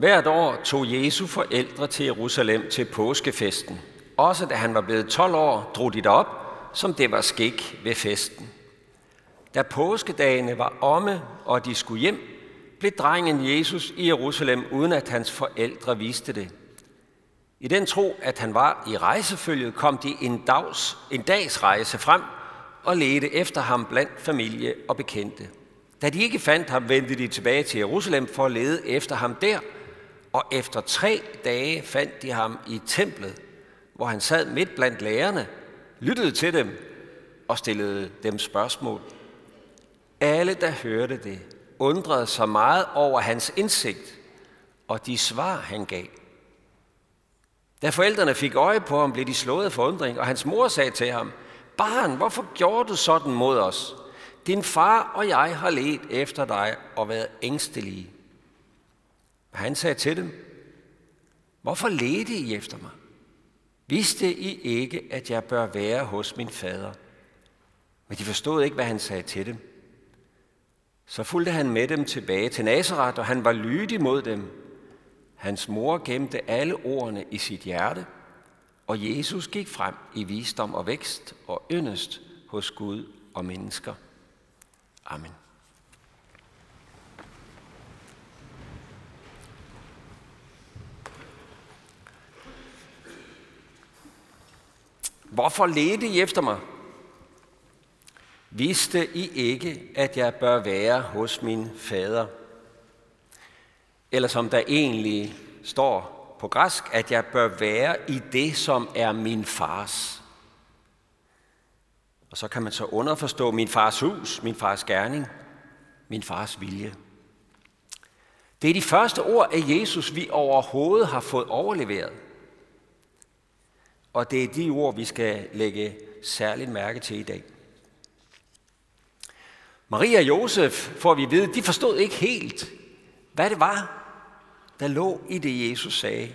Hvert år tog Jesu forældre til Jerusalem til påskefesten. Også da han var blevet 12 år, drog de derop, som det var skik ved festen. Da påskedagene var omme, og de skulle hjem, blev drengen Jesus i Jerusalem, uden at hans forældre vidste det. I den tro, at han var i rejsefølget, kom de en dags, en dags rejse frem og ledte efter ham blandt familie og bekendte. Da de ikke fandt ham, vendte de tilbage til Jerusalem for at lede efter ham der, og efter tre dage fandt de ham i templet, hvor han sad midt blandt lærerne, lyttede til dem og stillede dem spørgsmål. Alle, der hørte det, undrede sig meget over hans indsigt og de svar, han gav. Da forældrene fik øje på ham, blev de slået af forundring, og hans mor sagde til ham, Barn, hvorfor gjorde du sådan mod os? Din far og jeg har let efter dig og været ængstelige. Han sagde til dem, Hvorfor ledte I efter mig? Vidste I ikke, at jeg bør være hos min fader? Men de forstod ikke, hvad han sagde til dem. Så fulgte han med dem tilbage til Nazareth, og han var lydig mod dem. Hans mor gemte alle ordene i sit hjerte, og Jesus gik frem i visdom og vækst og yndest hos Gud og mennesker. Amen. Hvorfor ledte I efter mig? Vidste I ikke, at jeg bør være hos min fader? Eller som der egentlig står på græsk, at jeg bør være i det, som er min fars. Og så kan man så underforstå min fars hus, min fars gerning, min fars vilje. Det er de første ord af Jesus, vi overhovedet har fået overleveret. Og det er de ord, vi skal lægge særligt mærke til i dag. Maria og Josef, får vi vide, de forstod ikke helt, hvad det var, der lå i det, Jesus sagde.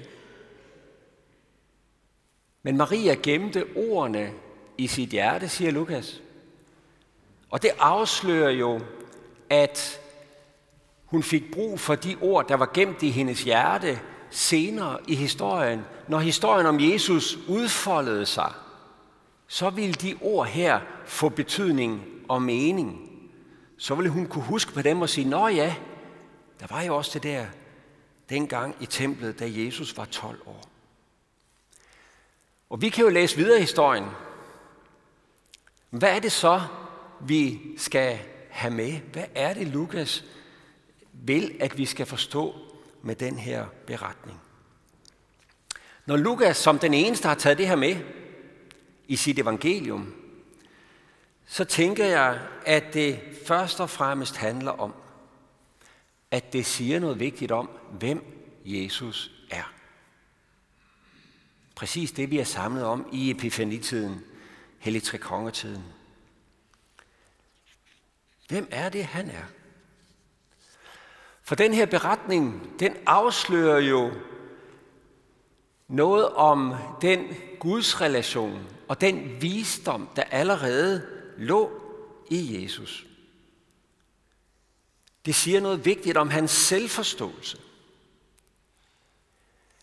Men Maria gemte ordene i sit hjerte, siger Lukas. Og det afslører jo, at hun fik brug for de ord, der var gemt i hendes hjerte senere i historien. Når historien om Jesus udfoldede sig, så ville de ord her få betydning og mening. Så ville hun kunne huske på dem og sige, Nå ja, der var jo også det der dengang i templet, da Jesus var 12 år. Og vi kan jo læse videre i historien. Hvad er det så, vi skal have med? Hvad er det, Lukas vil, at vi skal forstå med den her beretning? Når Lukas som den eneste har taget det her med i sit evangelium, så tænker jeg, at det først og fremmest handler om, at det siger noget vigtigt om, hvem Jesus er. Præcis det, vi er samlet om i epifanitiden, Helligtrekongetiden. Hvem er det, han er? For den her beretning, den afslører jo noget om den Guds relation og den visdom, der allerede lå i Jesus. Det siger noget vigtigt om hans selvforståelse.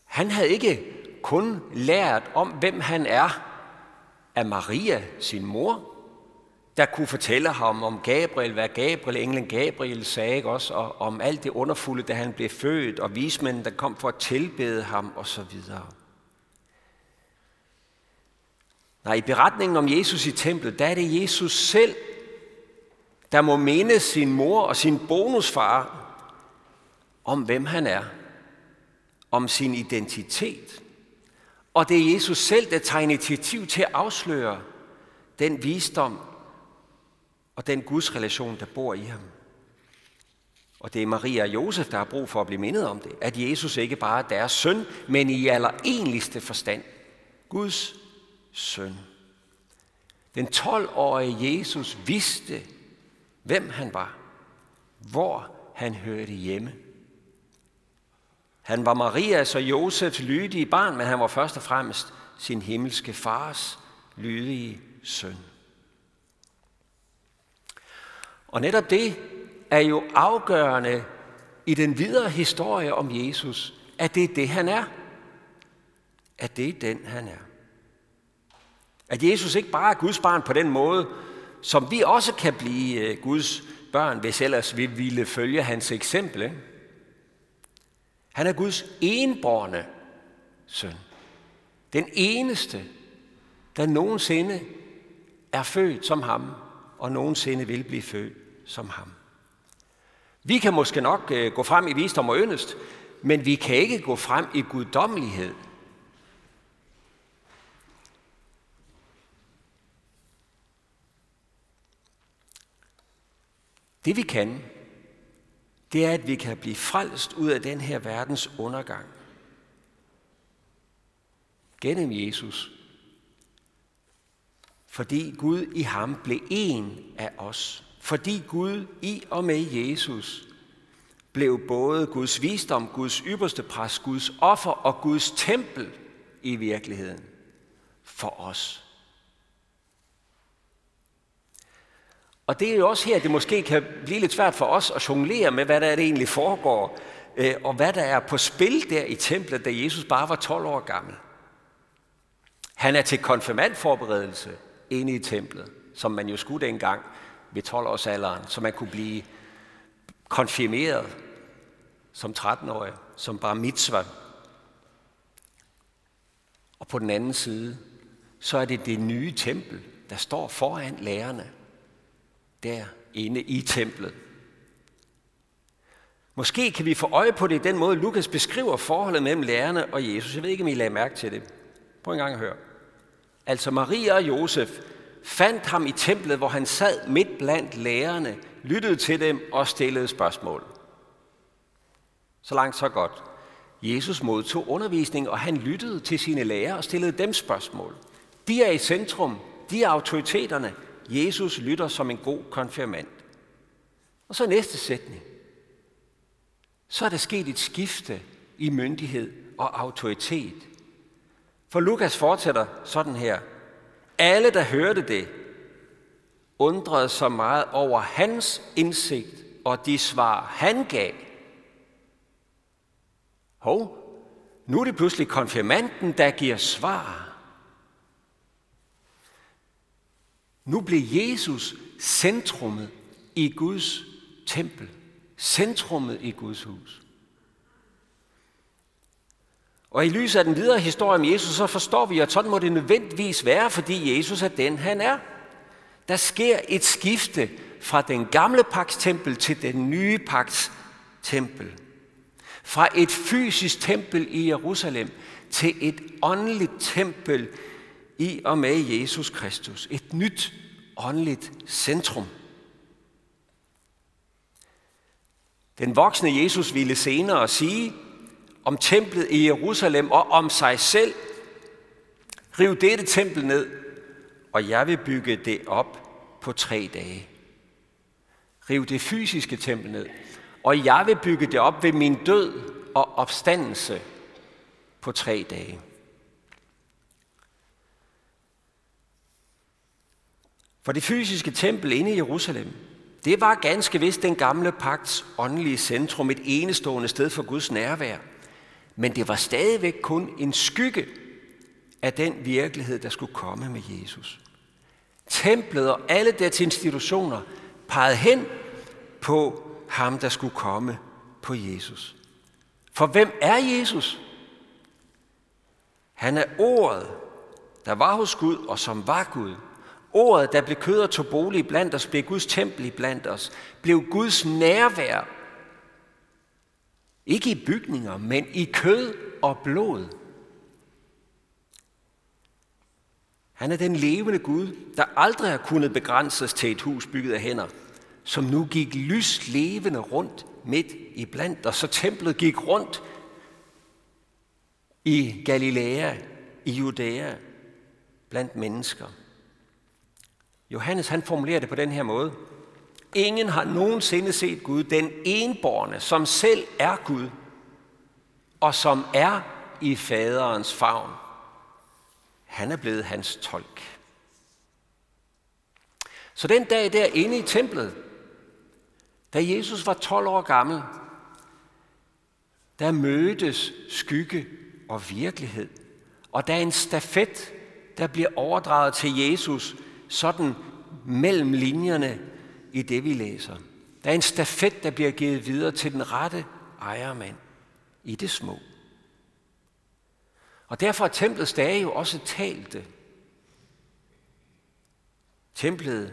Han havde ikke kun lært om, hvem han er af Maria, sin mor, der kunne fortælle ham om Gabriel, hvad Gabriel, englen Gabriel sagde, ikke også, og om alt det underfulde, da han blev født, og vismænden, der kom for at tilbede ham, og så videre. Nej, i beretningen om Jesus i templet, der er det Jesus selv, der må minde sin mor og sin bonusfar om, hvem han er, om sin identitet. Og det er Jesus selv, der tager initiativ til at afsløre den visdom og den Guds relation, der bor i ham. Og det er Maria og Josef, der har brug for at blive mindet om det. At Jesus ikke bare er deres søn, men i allerenligste forstand Guds søn. Den 12-årige Jesus vidste, hvem han var, hvor han hørte hjemme. Han var Marias og Josefs lydige barn, men han var først og fremmest sin himmelske fars lydige søn. Og netop det er jo afgørende i den videre historie om Jesus, at det er det, han er. At det er den, han er. At Jesus ikke bare er Guds barn på den måde, som vi også kan blive øh, Guds børn, hvis ellers vi ville følge hans eksempel. Ikke? Han er Guds enborne søn. Den eneste, der nogensinde er født som ham, og nogensinde vil blive født som ham. Vi kan måske nok øh, gå frem i visdom og yndest, men vi kan ikke gå frem i guddommelighed. Det vi kan, det er, at vi kan blive frelst ud af den her verdens undergang. Gennem Jesus. Fordi Gud i ham blev en af os. Fordi Gud i og med Jesus blev både Guds visdom, Guds ypperste præst, Guds offer og Guds tempel i virkeligheden for os. Og det er jo også her, det måske kan blive lidt svært for os at jonglere med, hvad der er, det egentlig foregår, øh, og hvad der er på spil der i templet, da Jesus bare var 12 år gammel. Han er til konfirmandforberedelse inde i templet, som man jo skulle dengang ved 12 års alderen, så man kunne blive konfirmeret som 13-årig, som bare mitzvah. Og på den anden side, så er det det nye tempel, der står foran lærerne der inde i templet. Måske kan vi få øje på det i den måde, Lukas beskriver forholdet mellem lærerne og Jesus. Jeg ved ikke, om I lagde mærke til det. Prøv en gang at høre. Altså Maria og Josef fandt ham i templet, hvor han sad midt blandt lærerne, lyttede til dem og stillede spørgsmål. Så langt, så godt. Jesus modtog undervisning, og han lyttede til sine lærere og stillede dem spørgsmål. De er i centrum. De er autoriteterne. Jesus lytter som en god konfirmand. Og så næste sætning. Så er der sket et skifte i myndighed og autoritet. For Lukas fortsætter sådan her. Alle, der hørte det, undrede sig meget over hans indsigt og de svar, han gav. Hov, nu er det pludselig konfirmanden, der giver svar. Nu blev Jesus centrummet i Guds tempel. Centrummet i Guds hus. Og i lyset af den videre historie om Jesus, så forstår vi, at sådan må det nødvendigvis være, fordi Jesus er den, han er. Der sker et skifte fra den gamle pagts tempel til den nye pagts tempel. Fra et fysisk tempel i Jerusalem til et åndeligt tempel i og med Jesus Kristus. Et nyt åndeligt centrum. Den voksne Jesus ville senere sige om templet i Jerusalem og om sig selv, riv dette tempel ned, og jeg vil bygge det op på tre dage. Riv det fysiske tempel ned, og jeg vil bygge det op ved min død og opstandelse på tre dage. For det fysiske tempel inde i Jerusalem, det var ganske vist den gamle pagts åndelige centrum, et enestående sted for Guds nærvær. Men det var stadigvæk kun en skygge af den virkelighed, der skulle komme med Jesus. Templet og alle dets institutioner pegede hen på ham, der skulle komme på Jesus. For hvem er Jesus? Han er ordet, der var hos Gud og som var Gud. Ordet, der blev kød og tog bolig blandt os, blev Guds tempel blandt os, blev Guds nærvær. Ikke i bygninger, men i kød og blod. Han er den levende Gud, der aldrig har kunnet begrænses til et hus bygget af hænder, som nu gik lys levende rundt midt i blandt og Så templet gik rundt i Galilea, i Judæa, blandt mennesker. Johannes han formulerer det på den her måde. Ingen har nogensinde set Gud, den enborne, som selv er Gud, og som er i faderens favn. Han er blevet hans tolk. Så den dag der inde i templet, da Jesus var 12 år gammel, der mødes skygge og virkelighed. Og der er en stafet, der bliver overdraget til Jesus, sådan mellem linjerne i det, vi læser. Der er en stafet, der bliver givet videre til den rette ejermand i det små. Og derfor er templets dage jo også talte. Templet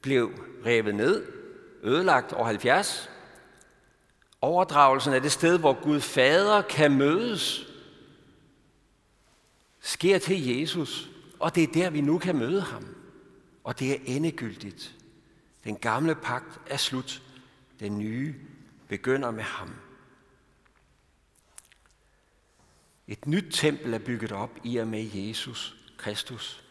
blev revet ned, ødelagt over 70. Overdragelsen af det sted, hvor Gud Fader kan mødes, sker til Jesus, og det er der, vi nu kan møde ham. Og det er endegyldigt. Den gamle pagt er slut. Den nye begynder med ham. Et nyt tempel er bygget op i og med Jesus Kristus.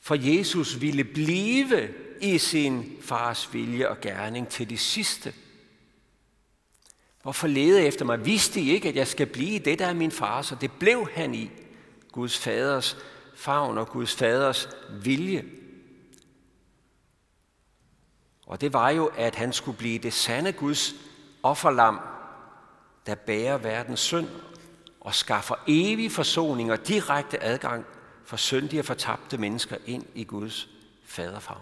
For Jesus ville blive i sin fars vilje og gerning til det sidste. Hvorfor lede efter mig? Vidste I ikke, at jeg skal blive i det, der er min fars? Og det blev han i. Guds faders favn og Guds faders vilje. Og det var jo, at han skulle blive det sande Guds offerlam, der bærer verdens synd og skaffer evig forsoning og direkte adgang for syndige og fortabte mennesker ind i Guds faderfag.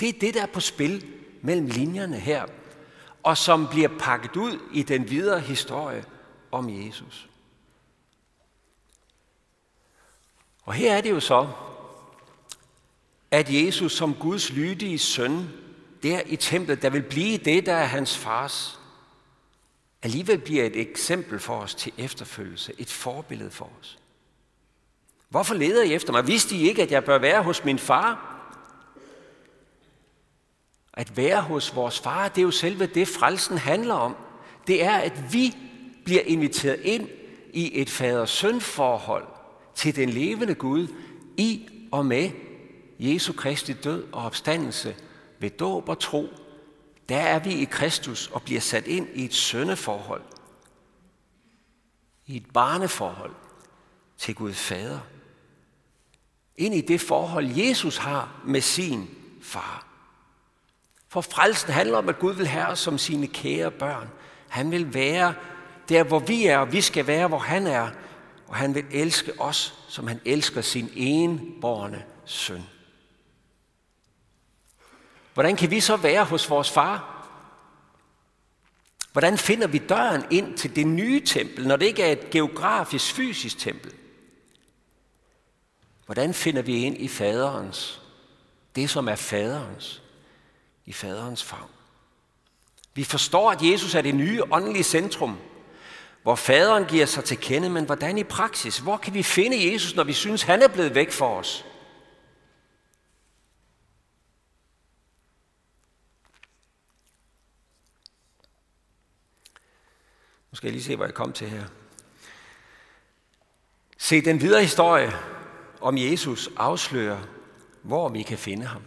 Det er det, der er på spil mellem linjerne her, og som bliver pakket ud i den videre historie om Jesus. Og her er det jo så, at Jesus som Guds lydige søn, der i templet, der vil blive det, der er hans fars, alligevel bliver et eksempel for os til efterfølgelse, et forbillede for os. Hvorfor leder I efter mig? Vidste I ikke, at jeg bør være hos min far? At være hos vores far, det er jo selve det, frelsen handler om. Det er, at vi bliver inviteret ind i et fader-søn-forhold til den levende Gud i og med Jesu Kristi død og opstandelse ved dåb og tro. Der er vi i Kristus og bliver sat ind i et sønneforhold. I et barneforhold til Gud Fader. Ind i det forhold, Jesus har med sin far. For frelsen handler om, at Gud vil have os som sine kære børn. Han vil være der, hvor vi er, og vi skal være, hvor han er. Og han vil elske os, som han elsker sin enborne søn. Hvordan kan vi så være hos vores far? Hvordan finder vi døren ind til det nye tempel, når det ikke er et geografisk, fysisk tempel? Hvordan finder vi ind i faderens, det som er faderens, i faderens favn? Vi forstår, at Jesus er det nye åndelige centrum, hvor faderen giver sig til kende, men hvordan i praksis? Hvor kan vi finde Jesus, når vi synes, han er blevet væk for os? Nu skal jeg lige se, hvor jeg kom til her. Se, den videre historie om Jesus afslører, hvor vi kan finde ham.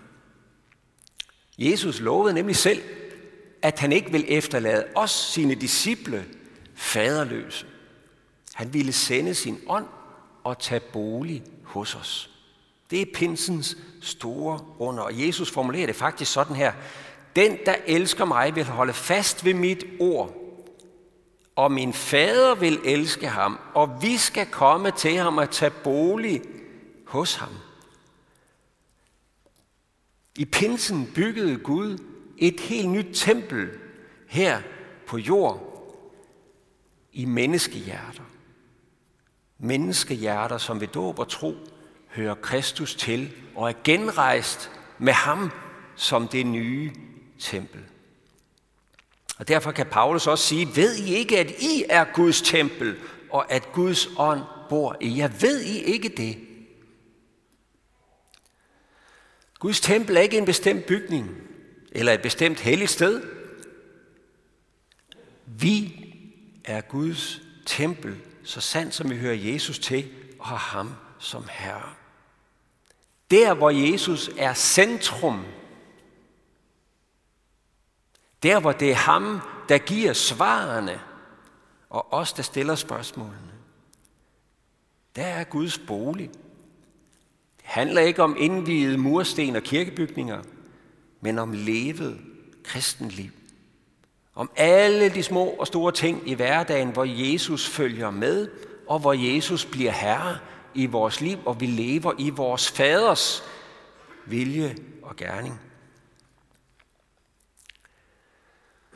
Jesus lovede nemlig selv, at han ikke vil efterlade os, sine disciple, faderløse. Han ville sende sin ånd og tage bolig hos os. Det er pinsens store under. Og Jesus formulerer det faktisk sådan her. Den, der elsker mig, vil holde fast ved mit ord. Og min fader vil elske ham, og vi skal komme til ham og tage bolig hos ham. I pinsen byggede Gud et helt nyt tempel her på jord i menneskehjerter. Menneskehjerter, som ved dåb og tro hører Kristus til og er genrejst med ham som det nye tempel. Og derfor kan Paulus også sige, ved I ikke, at I er Guds tempel, og at Guds ånd bor i jer? Ved I ikke det? Guds tempel er ikke en bestemt bygning, eller et bestemt helligt sted. Vi er Guds tempel, så sandt som vi hører Jesus til og har ham som Herre. Der, hvor Jesus er centrum, der, hvor det er ham, der giver svarene, og os, der stiller spørgsmålene, der er Guds bolig. Det handler ikke om indviede mursten og kirkebygninger, men om levet kristenliv. Om alle de små og store ting i hverdagen, hvor Jesus følger med, og hvor Jesus bliver herre i vores liv, og vi lever i vores faders vilje og gerning.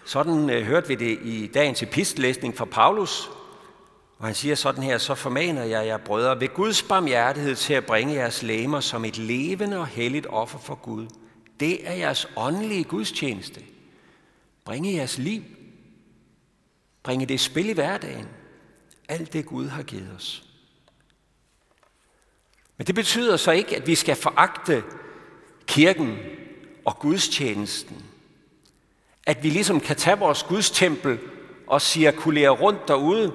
Sådan øh, hørte vi det i dagens epistlæsning fra Paulus, og han siger sådan her, så formaner jeg jer brødre ved Guds barmhjertighed til at bringe jeres læmer som et levende og helligt offer for Gud. Det er jeres åndelige gudstjeneste. Bringe jeres liv. Bringe det spil i hverdagen. Alt det Gud har givet os. Men det betyder så ikke, at vi skal foragte kirken og gudstjenesten. At vi ligesom kan tage vores gudstempel og cirkulere rundt derude,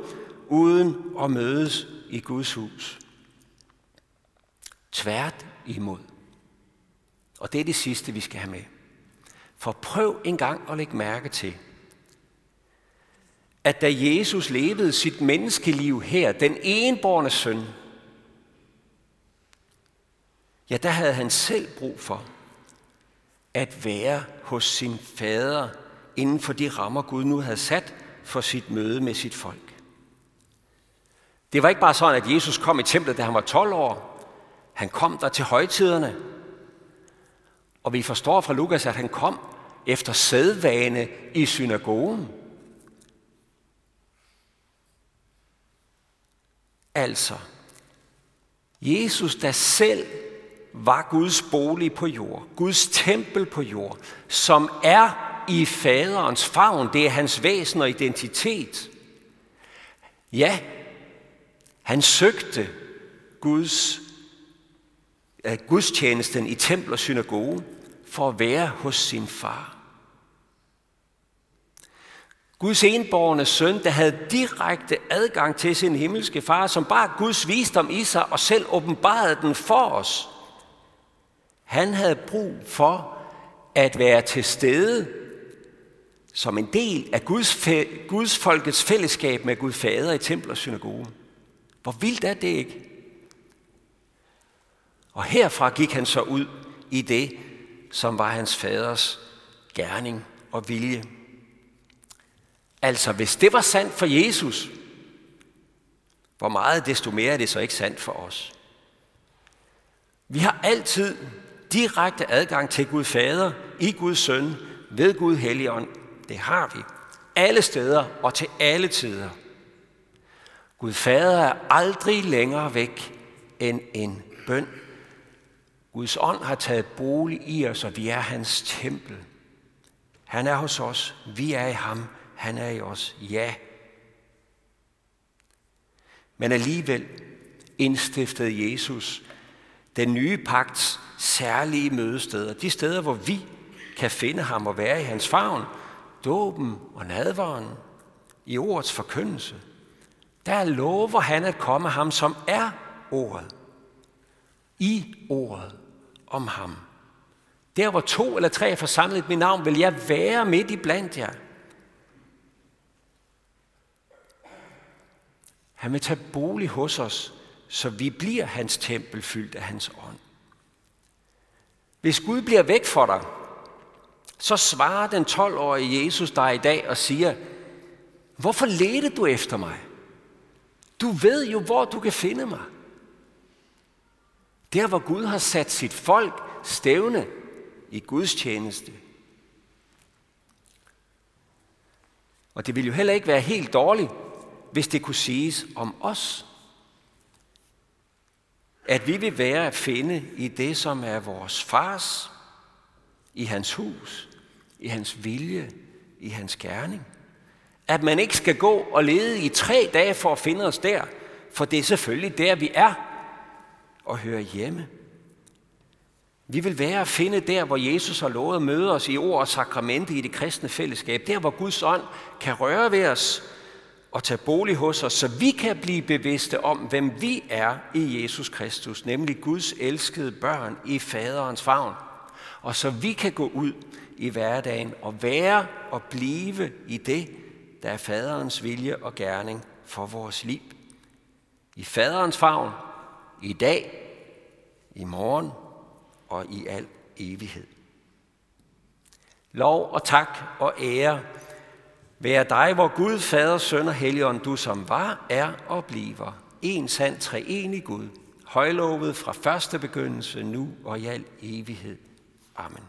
uden at mødes i Guds hus. Tvært imod. Og det er det sidste, vi skal have med. For prøv en gang at lægge mærke til, at da Jesus levede sit menneskeliv her, den enborne søn, ja, der havde han selv brug for at være hos sin fader inden for de rammer, Gud nu havde sat for sit møde med sit folk. Det var ikke bare sådan, at Jesus kom i templet, da han var 12 år. Han kom der til højtiderne. Og vi forstår fra Lukas, at han kom efter sædvane i synagogen. Altså, Jesus, der selv var Guds bolig på jord, Guds tempel på jord, som er i faderens favn, det er hans væsen og identitet. Ja, han søgte Guds, uh, gudstjenesten i tempel og synagoge for at være hos sin far. Guds enborgne søn, der havde direkte adgang til sin himmelske far, som bare Guds visdom i sig og selv åbenbarede den for os. Han havde brug for at være til stede som en del af Guds, Guds folkets fællesskab med Gud Fader i tempel og synagoge. Hvor vildt er det ikke? Og herfra gik han så ud i det, som var hans faders gerning og vilje. Altså, hvis det var sandt for Jesus, hvor meget desto mere er det så ikke sandt for os. Vi har altid direkte adgang til Gud Fader, i Guds Søn, ved Gud Helligånd. Det har vi. Alle steder og til alle tider. Gud Fader er aldrig længere væk end en bøn. Guds ånd har taget bolig i os, og vi er hans tempel. Han er hos os, vi er i ham, han er i os. Ja. Men alligevel indstiftede Jesus den nye pagts særlige mødesteder. De steder, hvor vi kan finde ham og være i hans favn. Dåben og nadvaren. I ordets forkyndelse – der lover han at komme ham, som er ordet. I ordet om ham. Der hvor to eller tre er forsamlet mit navn, vil jeg være midt i blandt jer. Han vil tage bolig hos os, så vi bliver hans tempel fyldt af hans ånd. Hvis Gud bliver væk for dig, så svarer den 12-årige Jesus dig i dag og siger, hvorfor ledte du efter mig? Du ved jo, hvor du kan finde mig. Der, hvor Gud har sat sit folk stævne i Guds tjeneste. Og det ville jo heller ikke være helt dårligt, hvis det kunne siges om os. At vi vil være at finde i det, som er vores fars, i hans hus, i hans vilje, i hans gerning. At man ikke skal gå og lede i tre dage for at finde os der, for det er selvfølgelig der, vi er og hører hjemme. Vi vil være at finde der, hvor Jesus har lovet at møde os i ord og sakramente i det kristne fællesskab. Der, hvor Guds ånd kan røre ved os og tage bolig hos os, så vi kan blive bevidste om, hvem vi er i Jesus Kristus, nemlig Guds elskede børn i faderens favn. Og så vi kan gå ud i hverdagen og være og blive i det, der er faderens vilje og gerning for vores liv. I faderens favn, i dag, i morgen og i al evighed. Lov og tak og ære Vær dig, hvor Gud, Fader, Søn og Helligånd, du som var, er og bliver. En sand treenig Gud, højlovet fra første begyndelse, nu og i al evighed. Amen.